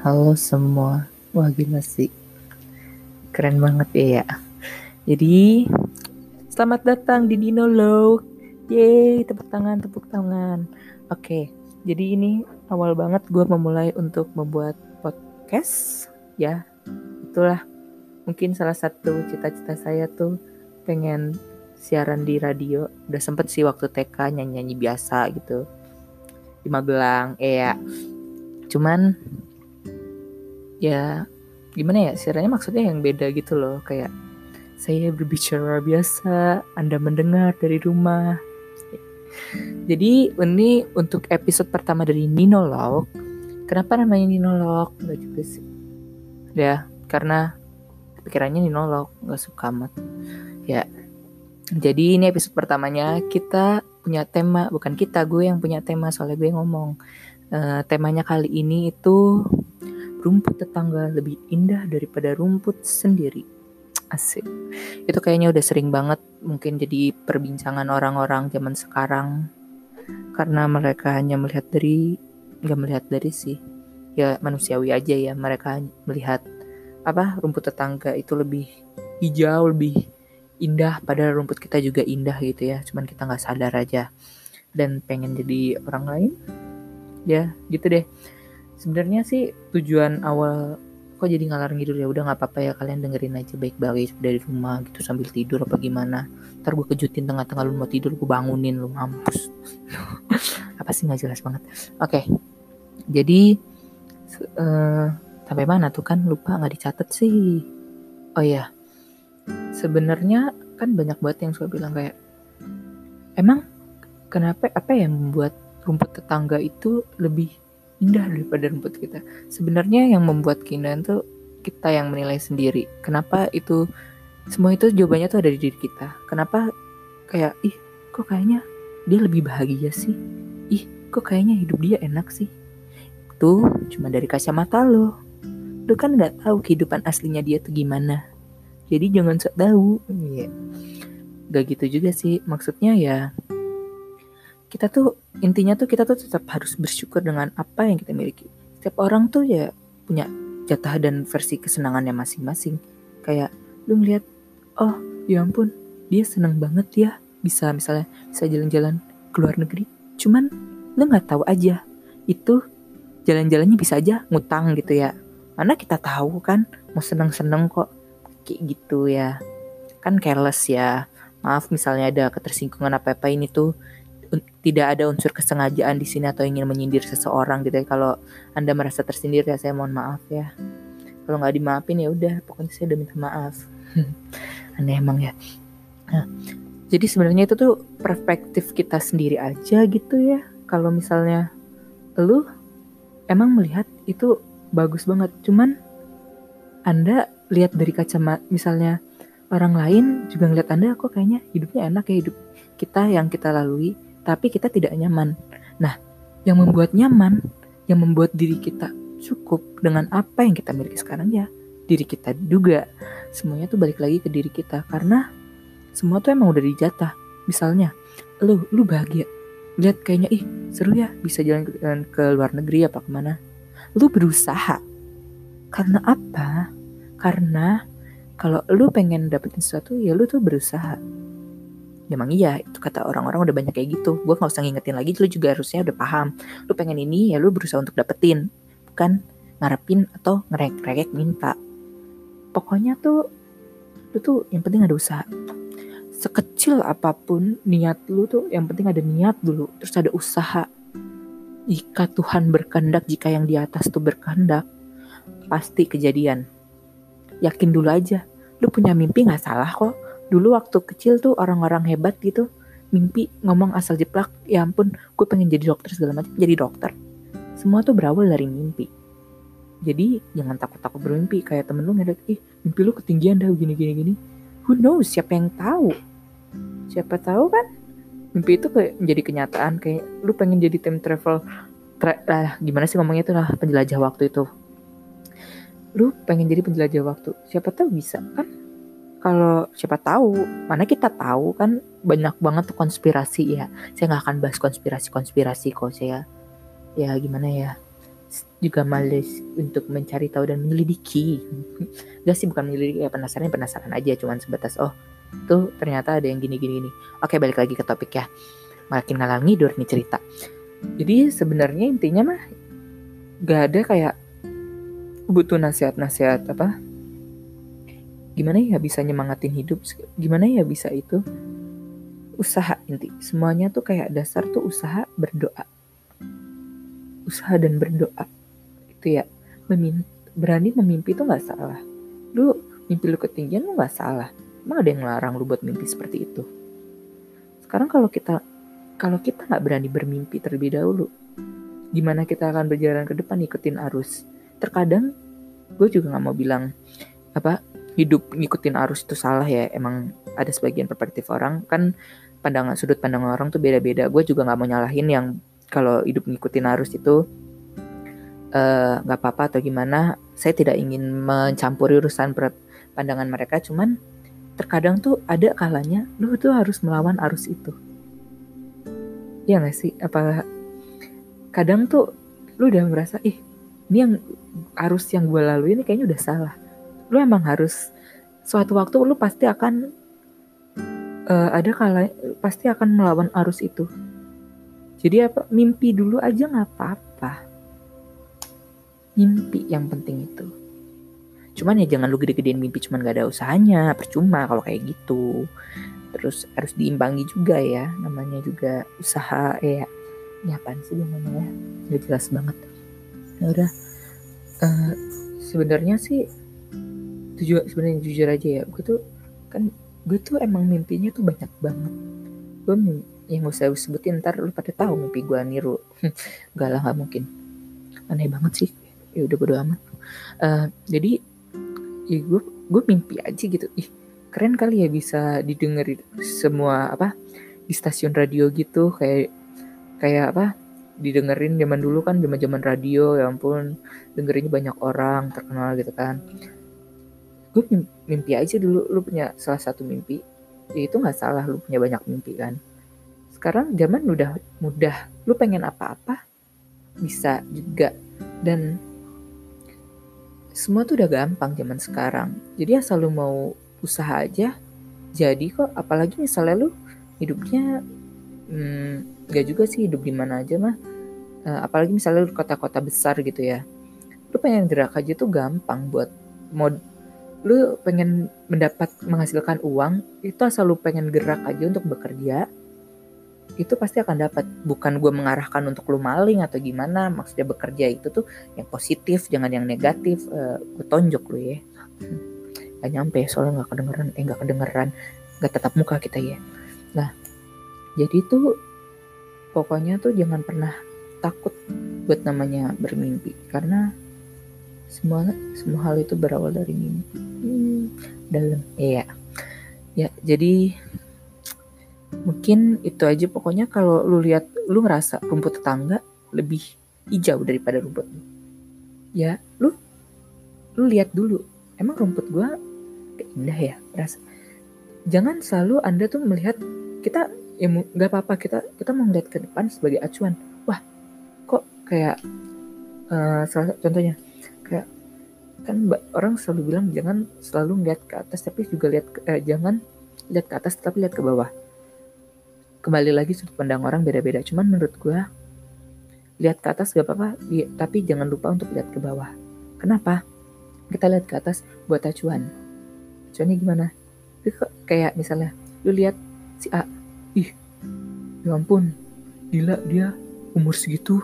Halo semua. Wah gila sih. Keren banget ya. Jadi selamat datang di Dino Low. Yeay, tepuk tangan, tepuk tangan. Oke, jadi ini awal banget gue memulai untuk membuat podcast. Ya, itulah mungkin salah satu cita-cita saya tuh pengen siaran di radio. Udah sempet sih waktu TK nyanyi-nyanyi biasa gitu. Di Magelang, ya. Cuman ya gimana ya siarannya maksudnya yang beda gitu loh kayak saya berbicara biasa Anda mendengar dari rumah. Jadi ini untuk episode pertama dari Ninolog. Kenapa namanya Ninolog? Gak juga sih. Ya karena pikirannya Ninolog nggak suka amat. Ya jadi ini episode pertamanya kita punya tema bukan kita gue yang punya tema soalnya gue ngomong. Uh, temanya kali ini itu rumput tetangga lebih indah daripada rumput sendiri. Asik. Itu kayaknya udah sering banget mungkin jadi perbincangan orang-orang zaman sekarang. Karena mereka hanya melihat dari, nggak melihat dari sih. Ya manusiawi aja ya, mereka melihat apa rumput tetangga itu lebih hijau, lebih indah. Padahal rumput kita juga indah gitu ya. Cuman kita nggak sadar aja. Dan pengen jadi orang lain. Ya gitu deh sebenarnya sih tujuan awal kok jadi ngalar ngidul ya udah nggak apa-apa ya kalian dengerin aja baik-baik dari rumah gitu sambil tidur apa gimana. Ntar gue kejutin tengah-tengah lu mau tidur gue bangunin lu mampus. Apa sih nggak jelas banget. Oke okay. jadi uh, sampai mana tuh kan? Lupa nggak dicatat sih. Oh ya sebenarnya kan banyak banget yang suka bilang kayak emang kenapa apa yang membuat rumput tetangga itu lebih indah daripada rumput kita. Sebenarnya yang membuat keindahan tuh kita yang menilai sendiri. Kenapa itu semua itu jawabannya tuh ada di diri kita. Kenapa kayak ih kok kayaknya dia lebih bahagia sih. Ih kok kayaknya hidup dia enak sih. Itu cuma dari kacamata lo. Lo kan nggak tahu kehidupan aslinya dia tuh gimana. Jadi jangan sok tahu. Iya. Gak gitu juga sih. Maksudnya ya kita tuh intinya tuh kita tuh tetap harus bersyukur dengan apa yang kita miliki. Setiap orang tuh ya punya jatah dan versi kesenangannya masing-masing. Kayak lu ngeliat, oh ya ampun, dia seneng banget ya bisa misalnya bisa jalan-jalan ke luar negeri. Cuman lu nggak tahu aja itu jalan-jalannya bisa aja ngutang gitu ya. Mana kita tahu kan mau seneng-seneng kok kayak gitu ya. Kan careless ya. Maaf misalnya ada ketersinggungan apa-apa ini tuh tidak ada unsur kesengajaan di sini atau ingin menyindir seseorang gitu ya. Kalau Anda merasa tersindir ya saya mohon maaf ya. Kalau nggak dimaafin ya udah, pokoknya saya udah minta maaf. Aneh emang ya. Nah, jadi sebenarnya itu tuh perspektif kita sendiri aja gitu ya. Kalau misalnya lu emang melihat itu bagus banget, cuman Anda lihat dari kacamata misalnya orang lain juga ngeliat Anda kok kayaknya hidupnya enak ya hidup kita yang kita lalui tapi kita tidak nyaman. Nah, yang membuat nyaman, yang membuat diri kita cukup dengan apa yang kita miliki sekarang ya diri kita juga. Semuanya tuh balik lagi ke diri kita karena semua tuh emang udah dijatah. Misalnya, lu lu bahagia. Lihat kayaknya ih seru ya bisa jalan ke, ke luar negeri apa ke mana. Lu berusaha. Karena apa? Karena kalau lu pengen dapetin sesuatu ya lu tuh berusaha memang iya itu kata orang-orang udah banyak kayak gitu. Gue nggak usah ngingetin lagi lu juga harusnya udah paham. Lu pengen ini ya lu berusaha untuk dapetin. Bukan ngarepin atau ngerek-ngerek minta. Pokoknya tuh lu tuh yang penting ada usaha. Sekecil apa pun niat lu tuh yang penting ada niat dulu. Terus ada usaha. Jika Tuhan berkehendak jika yang di atas tuh berkehendak pasti kejadian. Yakin dulu aja lu punya mimpi nggak salah kok dulu waktu kecil tuh orang-orang hebat gitu mimpi ngomong asal jeplak ya ampun gue pengen jadi dokter segala macam jadi dokter. Semua tuh berawal dari mimpi. Jadi jangan takut-takut bermimpi. Kayak temen lu ngeliat ih mimpi lu ketinggian dah gini gini gini. Who knows? Siapa yang tahu? Siapa tahu kan? Mimpi itu kayak menjadi kenyataan kayak lu pengen jadi time travel tra lah gimana sih ngomongnya itu lah penjelajah waktu itu. Lu pengen jadi penjelajah waktu siapa tahu bisa kan kalau siapa tahu mana kita tahu kan banyak banget tuh konspirasi ya. Saya nggak akan bahas konspirasi konspirasi kok saya. Ya gimana ya? Juga males untuk mencari tahu dan menyelidiki. Gak sih bukan menyelidiki ya penasaran penasaran aja cuman sebatas oh tuh ternyata ada yang gini gini gini. Oke balik lagi ke topik ya. Makin ngalang ngidur nih cerita. Jadi sebenarnya intinya mah gak ada kayak butuh nasihat-nasihat apa gimana ya bisa nyemangatin hidup gimana ya bisa itu usaha inti. Semuanya tuh kayak dasar tuh usaha berdoa. Usaha dan berdoa itu ya. Berani memimpi itu nggak salah. Lu mimpi lu ketinggian lu nggak salah. Emang ada yang larang lu buat mimpi seperti itu? Sekarang kalau kita kalau kita nggak berani bermimpi terlebih dahulu gimana kita akan berjalan ke depan ikutin arus? Terkadang gue juga nggak mau bilang apa hidup ngikutin arus itu salah ya. Emang ada sebagian perspektif orang. Kan pandangan sudut pandangan orang tuh beda-beda. Gue juga nggak mau nyalahin yang kalau hidup ngikutin arus itu Eh, nggak uh, apa-apa atau gimana. Saya tidak ingin mencampuri urusan pandangan mereka. Cuman terkadang tuh ada kalanya lu tuh harus melawan arus itu. Ya nggak sih? Apa kadang tuh lu udah merasa ih ini yang arus yang gue lalui ini kayaknya udah salah lu emang harus suatu waktu lu pasti akan uh, ada kala pasti akan melawan arus itu. Jadi apa mimpi dulu aja nggak apa-apa. Mimpi yang penting itu. Cuman ya jangan lu gede-gedein mimpi cuman gak ada usahanya percuma kalau kayak gitu. Terus harus diimbangi juga ya namanya juga usaha ya ini apaan sih namanya? Nggak jelas banget. Ya udah uh, sebenarnya sih tujuan sebenarnya jujur aja ya. Gue tuh kan gue tuh emang mimpinya tuh banyak banget. Gue yang gak usah sebutin ntar lu pada tahu mimpi gue niru. Gak lah gak mungkin. Aneh banget sih. Ya udah bodo amat. Uh, jadi ya gue gue mimpi aja gitu. Ih keren kali ya bisa didengar semua apa di stasiun radio gitu. Kayak kayak apa didengerin zaman dulu kan zaman zaman radio ya ampun dengerinnya banyak orang terkenal gitu kan gue mimpi aja dulu lu punya salah satu mimpi ya itu nggak salah lu punya banyak mimpi kan sekarang zaman udah mudah lu pengen apa-apa bisa juga dan semua tuh udah gampang zaman sekarang. Jadi asal lu mau usaha aja, jadi kok. Apalagi misalnya lu hidupnya hmm, gak juga sih hidup di mana aja mah. Uh, apalagi misalnya lu kota-kota besar gitu ya. Lu pengen gerak aja tuh gampang buat mod lu pengen mendapat menghasilkan uang itu asal lu pengen gerak aja untuk bekerja itu pasti akan dapat. Bukan gue mengarahkan untuk lu maling atau gimana maksudnya bekerja itu tuh yang positif jangan yang negatif. Uh, gue tonjok lu ya. Hmm. gak nyampe soalnya nggak kedengeran eh nggak kedengeran nggak tetap muka kita ya. Nah jadi tuh pokoknya tuh jangan pernah takut buat namanya bermimpi karena semua semua hal itu berawal dari mimpi dalam. Iya. Ya jadi mungkin itu aja pokoknya. Kalau lu lihat lu ngerasa rumput tetangga lebih hijau daripada rumput lu. Ya lu lu lihat dulu. Emang rumput gua indah ya? Rasa. Jangan selalu anda tuh melihat kita ya nggak apa-apa. Kita kita mau ke depan sebagai acuan. Wah kok kayak uh, salah contohnya. Kayak kan orang selalu bilang jangan selalu melihat ke atas tapi juga lihat eh, jangan lihat ke atas tapi lihat ke bawah. Kembali lagi sudut pandang orang beda-beda. Cuman menurut gue lihat ke atas gak apa-apa tapi jangan lupa untuk lihat ke bawah. Kenapa? Kita lihat ke atas buat acuan. Acuannya gimana? Kayak misalnya lu lihat si A ih ya ampun gila dia umur segitu.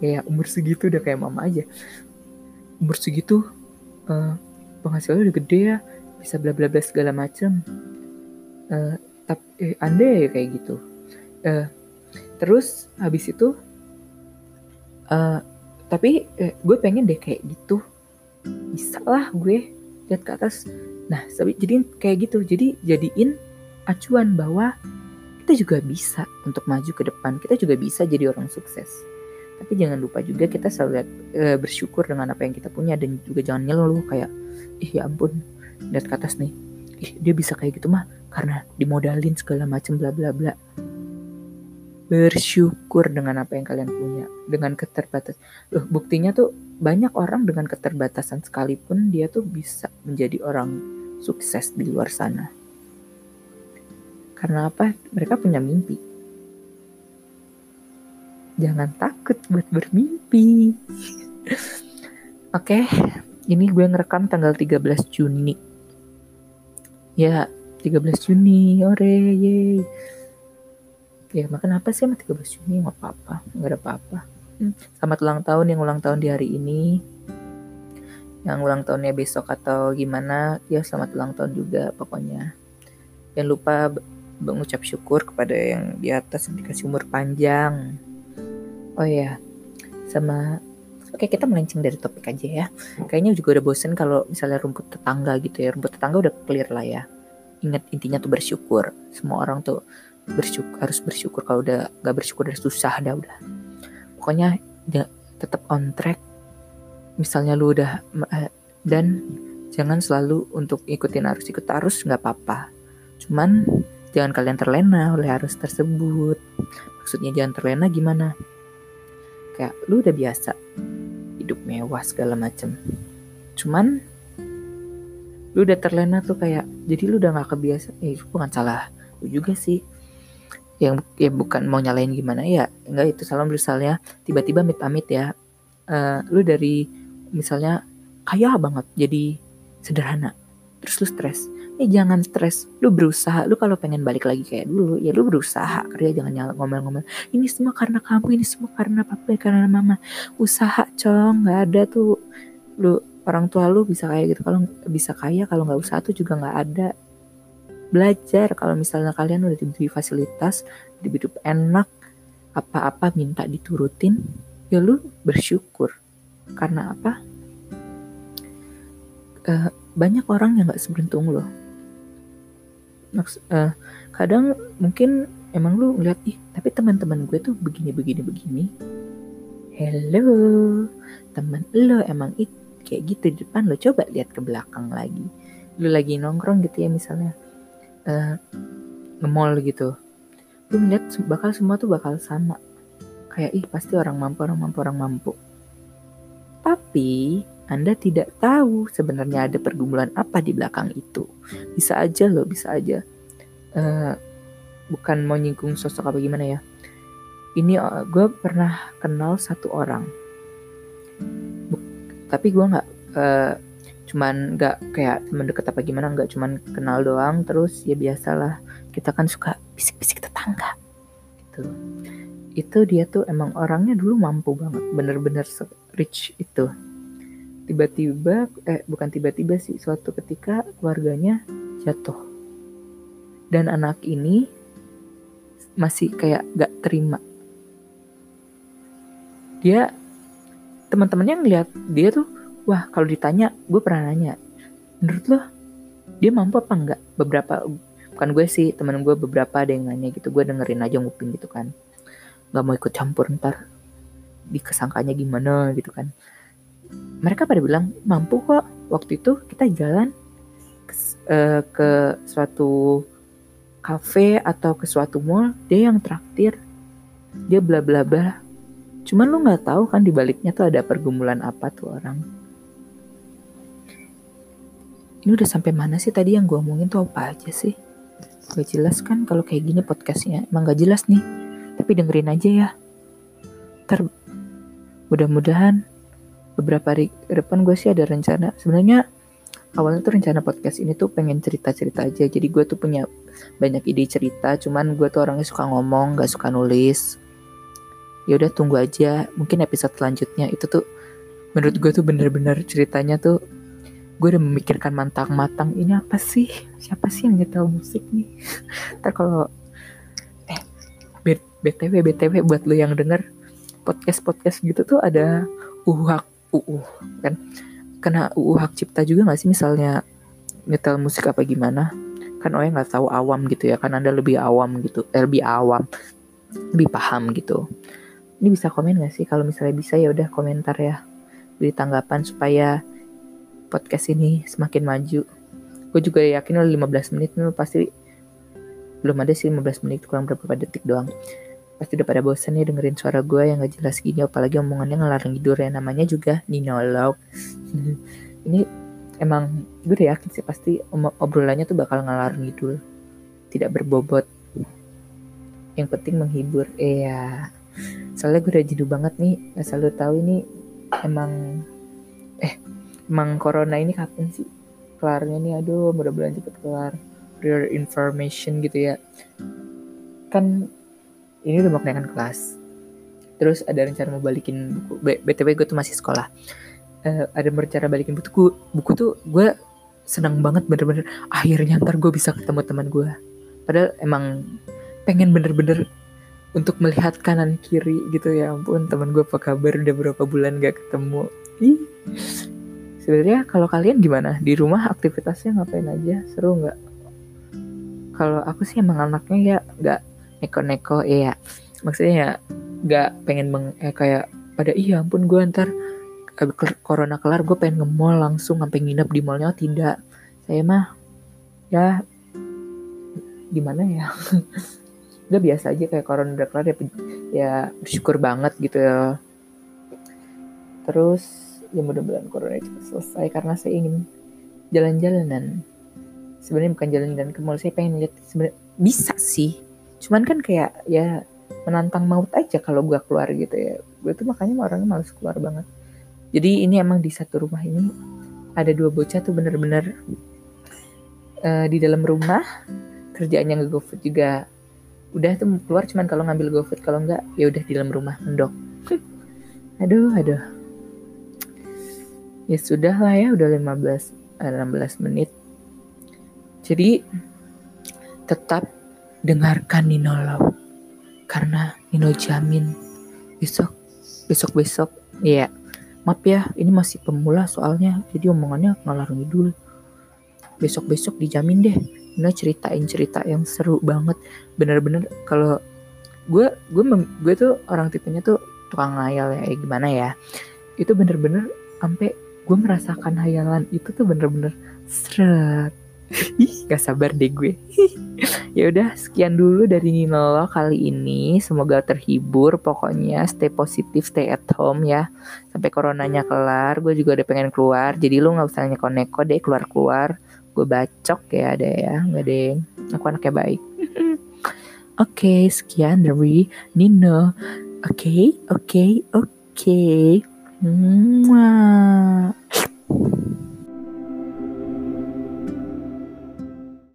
Ya umur segitu udah kayak mama aja. Umur segitu uh, penghasilannya udah gede ya bisa bla bla bla segala macem. Uh, tapi eh, anda ya kayak gitu. Uh, terus habis itu uh, tapi uh, gue pengen deh kayak gitu. Bisa lah gue lihat ke atas. Nah jadi kayak gitu jadi jadiin acuan bahwa kita juga bisa untuk maju ke depan kita juga bisa jadi orang sukses tapi jangan lupa juga kita selalu lihat, e, bersyukur dengan apa yang kita punya dan juga jangan ngeluh kayak ih ya ampun lihat ke atas nih. Ih dia bisa kayak gitu mah karena dimodalin segala macem bla bla bla. Bersyukur dengan apa yang kalian punya dengan keterbatasan. Loh buktinya tuh banyak orang dengan keterbatasan sekalipun dia tuh bisa menjadi orang sukses di luar sana. Karena apa? Mereka punya mimpi jangan takut buat bermimpi. Oke ini gue ngerekam tanggal 13 Juni. Ya 13 Juni ore yeay ya makan apa sih sama 13 Juni? Nggak apa-apa nggak ada apa-apa. Hmm. selamat ulang tahun yang ulang tahun di hari ini. Yang ulang tahunnya besok atau gimana ya selamat ulang tahun juga pokoknya. Jangan lupa mengucap syukur kepada yang di atas yang dikasih umur panjang oh ya sama Oke kita melenceng dari topik aja ya. Kayaknya juga udah bosen kalau misalnya rumput tetangga gitu ya. Rumput tetangga udah clear lah ya. Ingat intinya tuh bersyukur. Semua orang tuh bersyukur harus bersyukur kalau udah gak bersyukur udah susah dah udah pokoknya ya, tetap on track misalnya lu udah eh, dan jangan selalu untuk ikutin arus ikut arus nggak apa-apa cuman jangan kalian terlena oleh arus tersebut maksudnya jangan terlena gimana kayak lu udah biasa hidup mewah segala macem. Cuman lu udah terlena tuh kayak jadi lu udah gak kebiasa eh bukan salah lu juga sih. Yang ya bukan mau nyalain gimana ya enggak itu salam misalnya tiba-tiba mit-amit ya. Uh, lu dari misalnya kaya banget jadi sederhana terus lu stres ya jangan stres. Lu berusaha. Lu kalau pengen balik lagi kayak dulu ya lu berusaha. Kerja jangan nyala ngomel-ngomel ini semua karena kamu ini semua karena papa karena mama. Usaha cong. Nggak ada tuh. Lu orang tua lu bisa kayak gitu. Kalau bisa kaya. Kalau nggak usaha tuh juga nggak ada. Belajar. Kalau misalnya kalian udah diberi fasilitas hidup enak apa-apa minta diturutin ya lu bersyukur. Karena apa? Uh, banyak orang yang nggak seberuntung lo Maks uh, kadang mungkin emang lu ngeliat ih tapi teman-teman gue tuh begini begini begini. Hello teman lo emang itu kayak gitu di depan lo. Coba lihat ke belakang lagi. Lu lagi nongkrong gitu ya misalnya uh, nge-mall gitu. Lu ngeliat bakal semua tuh bakal sama. Kayak ih pasti orang mampu orang mampu orang mampu. Tapi anda tidak tahu sebenarnya ada pergumulan apa di belakang itu. Bisa aja loh bisa aja. Uh, bukan mau nyinggung sosok apa gimana ya. Ini uh, gue pernah kenal satu orang. Buk, tapi gue nggak uh, cuman nggak kayak temen deket apa gimana nggak cuman kenal doang. Terus ya biasalah kita kan suka bisik-bisik tetangga gitu itu dia tuh emang orangnya dulu mampu banget bener-bener rich itu tiba-tiba eh bukan tiba-tiba sih suatu ketika keluarganya jatuh. Dan anak ini masih kayak gak terima. Dia teman-temannya ngeliat dia tuh wah kalau ditanya gue pernah nanya menurut lo dia mampu apa enggak beberapa bukan gue sih temen gue beberapa ada yang nanya gitu gue dengerin aja nguping gitu kan. Nggak mau ikut campur ntar dikesangkanya gimana? gitu kan mereka pada bilang mampu kok waktu itu kita jalan ke, uh, ke suatu kafe atau ke suatu mall dia yang traktir dia bla bla bla cuman lu nggak tahu kan di baliknya tuh ada pergumulan apa tuh orang ini udah sampai mana sih tadi yang gue omongin tuh apa aja sih? Gak jelas kan kalau kayak gini podcastnya. Emang gak jelas nih. Tapi dengerin aja ya. Ntar mudah-mudahan beberapa hari ke depan gue sih ada rencana. Sebenarnya awalnya tuh rencana podcast ini tuh pengen cerita-cerita aja. Jadi gue tuh punya banyak ide cerita. Cuman gue tuh orangnya suka ngomong, gak suka nulis. Ya udah tunggu aja. Mungkin episode selanjutnya itu tuh menurut gue tuh bener-bener ceritanya tuh gue udah memikirkan matang-matang ini apa sih siapa sih yang nyetel musik nih ntar kalau eh btw btw buat lo yang denger podcast podcast gitu tuh ada uh uh kan? Kena uh hak cipta juga gak sih misalnya nyetel musik apa gimana? Kan oh nggak tahu awam gitu ya kan anda lebih awam gitu eh, lebih awam lebih paham gitu. Ini bisa komen gak sih? Kalau misalnya bisa ya udah komentar ya. Beri tanggapan supaya podcast ini semakin maju. Gue juga yakin lo 15 menit pasti belum ada sih 15 menit kurang berapa detik doang. Pasti udah pada bosan ya dengerin suara gue yang gak jelas gini apalagi omongannya ngelarang tidur ya namanya juga ninolog ini emang gue udah yakin sih pasti obrolannya tuh bakal ngalar ngidul tidak berbobot. Yang penting menghibur iya. Soalnya gue udah jenuh banget nih asal lo tahu ini emang eh emang corona ini kapan sih kelarnya nih? Aduh mudah-mudahan cepet kelar. Your information gitu ya. Kan ini udah mau kenaikan kelas. Terus ada rencana mau balikin buku. Btw gue tuh masih sekolah. Uh, ada rencana balikin buku buku tuh gue senang banget bener-bener. Akhirnya ntar gue bisa ketemu teman gue padahal emang pengen bener-bener untuk melihat kanan kiri gitu. Ya ampun teman gue apa kabar? Udah berapa bulan gak ketemu? Ih. Sebenarnya kalau kalian gimana? Di rumah aktivitasnya ngapain aja? Seru nggak? Kalau aku sih emang anaknya ya nggak neko-neko ya maksudnya ya nggak pengen meng eh, kayak pada iya ampun gue ntar corona kelar gue pengen nge-mall langsung sampai nginep di mallnya. Oh, tidak. Saya mah ya gimana ya? Udah biasa aja kayak corona udah kelar ya, ya bersyukur banget gitu ya. Terus ya mudah-mudahan corona cepat selesai karena saya ingin jalan-jalanan. Sebenarnya bukan jalan-jalan ke mall saya pengen lihat sebenarnya bisa sih cuman kan kayak ya menantang maut aja kalau gue keluar gitu ya. Gue tuh makanya orangnya males keluar banget. Jadi ini emang di satu rumah ini ada dua bocah tuh bener-bener uh, di dalam rumah. Kerjaannya nggak GoFood juga. Udah tuh keluar cuman kalau ngambil GoFood kalau enggak ya udah di dalam rumah mendok. Aduh aduh. Ya sudah lah ya udah 15 16 menit. Jadi tetap dengarkan Nino Love karena Nino jamin besok besok besok ya maaf ya ini masih pemula soalnya. Jadi omongannya ngalor ngidul. Besok besok dijamin deh. Nino ceritain cerita yang seru banget. Bener-bener kalau gue gue gue tuh orang tipenya tuh tukang ngayal ya eh, gimana ya. Itu bener-bener sampai gue merasakan hayalan itu tuh bener-bener seret gak sabar deh gue. ya udah, sekian dulu dari Nino kali ini. Semoga terhibur. Pokoknya stay positif, stay at home ya. Sampai coronanya kelar. Gue juga udah pengen keluar. Jadi lu nggak usah neko-neko deh keluar-keluar gue bacok ya ada ya nggak deh aku anaknya baik oke okay, sekian dari Nino oke okay, oke okay, oke okay.